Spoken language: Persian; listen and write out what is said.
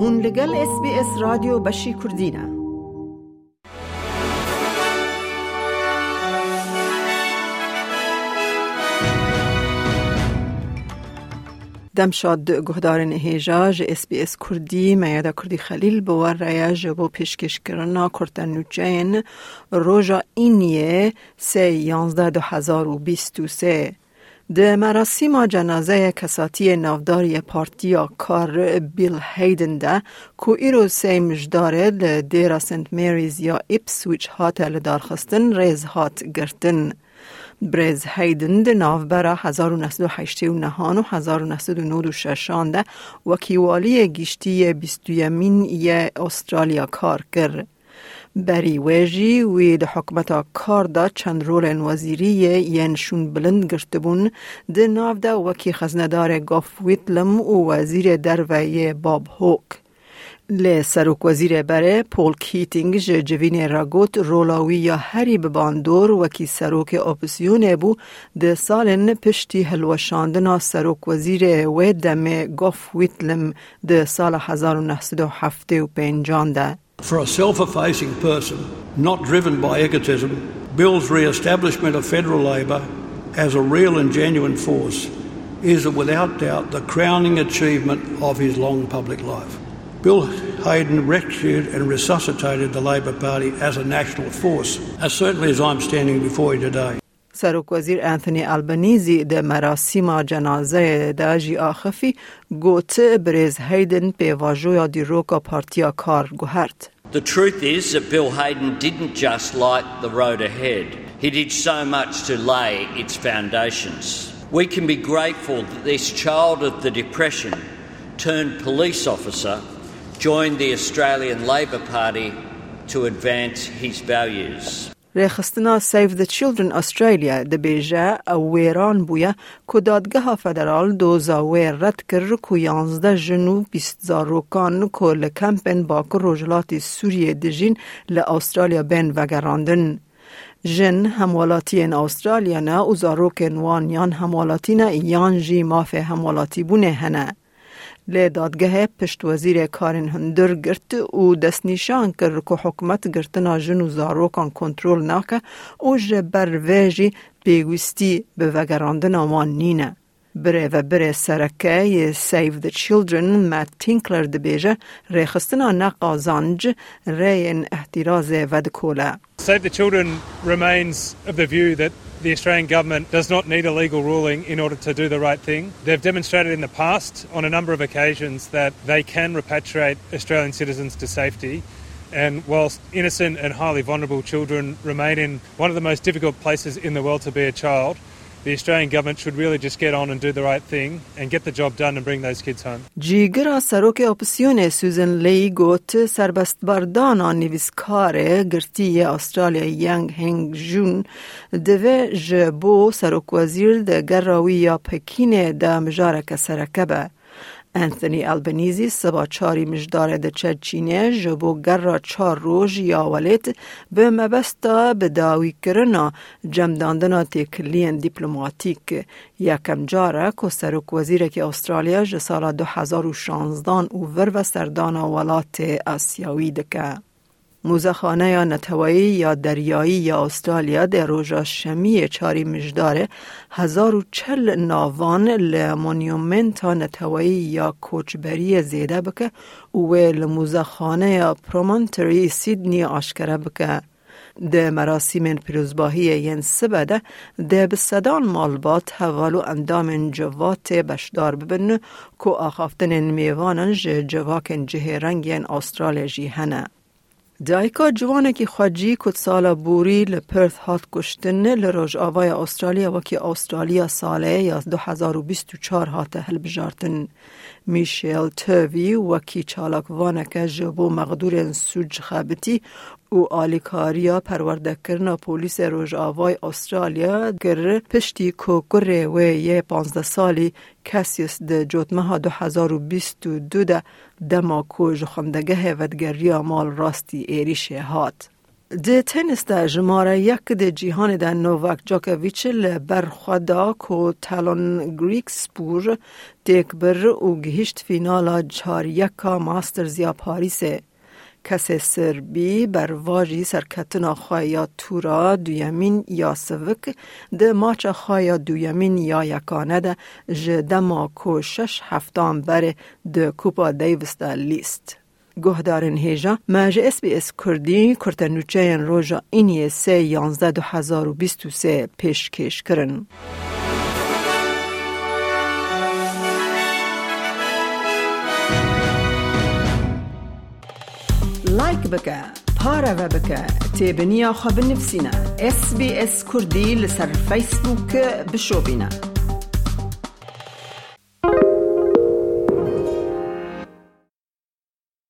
هون لگل اس بی اس رادیو بشی کردینه دمشاد گهدار هیجاج اس بی اس کردی میادا کردی خلیل بوار ریا جبو پیشکش کرنا کرتن نوچین روژا اینیه سی یانزده دو هزار و بیست و سه. ده مراسم جنازه کساتی نافداری پارتیا کار بیل هیدن ده کو ایرو سی مجداره دیرا سنت میریز یا اپسویچ هات لدارخستن ریز هات گرتن. برز هیدن ده نافبرا 1989 و 1996 ده وکیوالی گیشتی بیستویمین یه استرالیا کار کرد. بری ویجی وی ده حکمتا کار دا چند رول وزیری ین شون بلند گرتبون ده ناف دا وکی خزندار گاف ویتلم و وزیر دروی باب هوک. لی سروک وزیر بره پول کیتینگ جوین راگوت رولاوی یا هری بباندور وکی سروک اپسیون بو ده سالن پشتی هلوشاندنا سروک وزیر و دم گاف ویتلم ده سال 1975 ده. For a self-effacing person, not driven by egotism, Bill's re-establishment of federal Labor as a real and genuine force is without doubt the crowning achievement of his long public life. Bill Hayden rescued and resuscitated the Labor Party as a national force, as certainly as I'm standing before you today. سروک وزیر انتونی البنیزی ده مراسم جنازه ده جی آخفی گوت بریز هیدن به واجویا دی روکا پارتیا کار گوهرد. The truth is that Bill Hayden didn't just light the road ahead. He did so much to lay its foundations. We can be grateful that this child of the Depression turned police officer joined the Australian Labor Party to advance his values. ریخستنا سیف د چیلدرن استرالیا د بیجه او ویران بویا که دادگاه فدرال دوزا ویر رد کر که یانزده جنو بیست زاروکان که لکمپن باکر روجلات سوریه دجین لأسترالیا بین وگراندن. جن هموالاتی ان استرالیا نه و زاروکن وان یان هموالاتی نه یان جی مافه هموالاتی بونه هنه. لی دادگاه پشت وزیر کارین هندر گرت و دست نشان کر که حکمت گرتنا جن و زاروکان کنترول ناکه و جبر ویجی پیگوستی به وگراندن آمان نینه. بره و بره سرکه Save the Children مات تینکلر دبیجه ریخستنا نقازانج رین احتراز ودکوله. Save the Children remains of the view that the Australian government does not need a legal ruling in order to do the right thing. They've demonstrated in the past on a number of occasions that they can repatriate Australian citizens to safety. And whilst innocent and highly vulnerable children remain in one of the most difficult places in the world to be a child, the Australian government should really just get on and do the right thing and get the job done and bring those kids home. جیگر سروک اپسیون سوزن لی گوت سربست بردان نویسکار گرتی استرالیا ینگ هنگ جون دوه جبو سروک وزیر ده گراوی یا پکین ده مجارک سرکبه. انتونی البنیزی سبا چاری مجدار ده چرچینه جبو گر چار روژ یا ولیت به مبستا به داوی کرنا جمداندنا تکلین دیپلوماتیک یکم جاره که سروک وزیر که استرالیا جسال 2016 او ور و سردان ولات آسیاوی دکه. موزخانه یا نتوایی یا دریایی یا استرالیا در روژا شمی چاری مجداره هزار و چل ناوان لمونیومنت نتوایی یا کوچبری زیده بکه و لموزخانه یا پرومانتری سیدنی آشکره بکه. ده مراسم پیروزباهی ین سبده ده بسدان مالبات حوالو اندام جوات بشدار ببن که آخافتن میوانن جواکن جه رنگ ین استرالیا جی هنه. دایکا جوانه که خواجی کت سالا بوری لپرث هات کشتن لروج آوای استرالیا و که استرالیا ساله یا 2024 هات هل بجارتن. میشیل توی و کی چالاک وانکه جبو مقدور سوج خابتی و آلیکاریا پرورده کرنا پولیس روژ آوای استرالیا گر پشتی کو گره و یه پانزده سالی کسیس ده جوتمه ها دو هزار و بیست و دو ده دما کو جخندگه ودگریا مال راستی ایریش هات. د تنس د جماره یک د جیهان د نوواک جاکویچ برخودا کو تالون گریک سپور تک بر او گهشت فینالا چار یکا ماسترز یا پاریسه کس سربی بر واجی سرکتنا خوایا تورا دویمین یا سوک د ماچ خوایا دویمین یا یکانه ده جدما کو شش هفتان بر د کوپا دیوست لیست. گهدارن هیجا مج اس بی اس کردی کرتنوچه روژا اینی سه یانزده دو هزار و بیست و سه پیشکش کرن. لایک بکه پارا و بکه تیبنیا خواب نفسینا اس بی اس کردی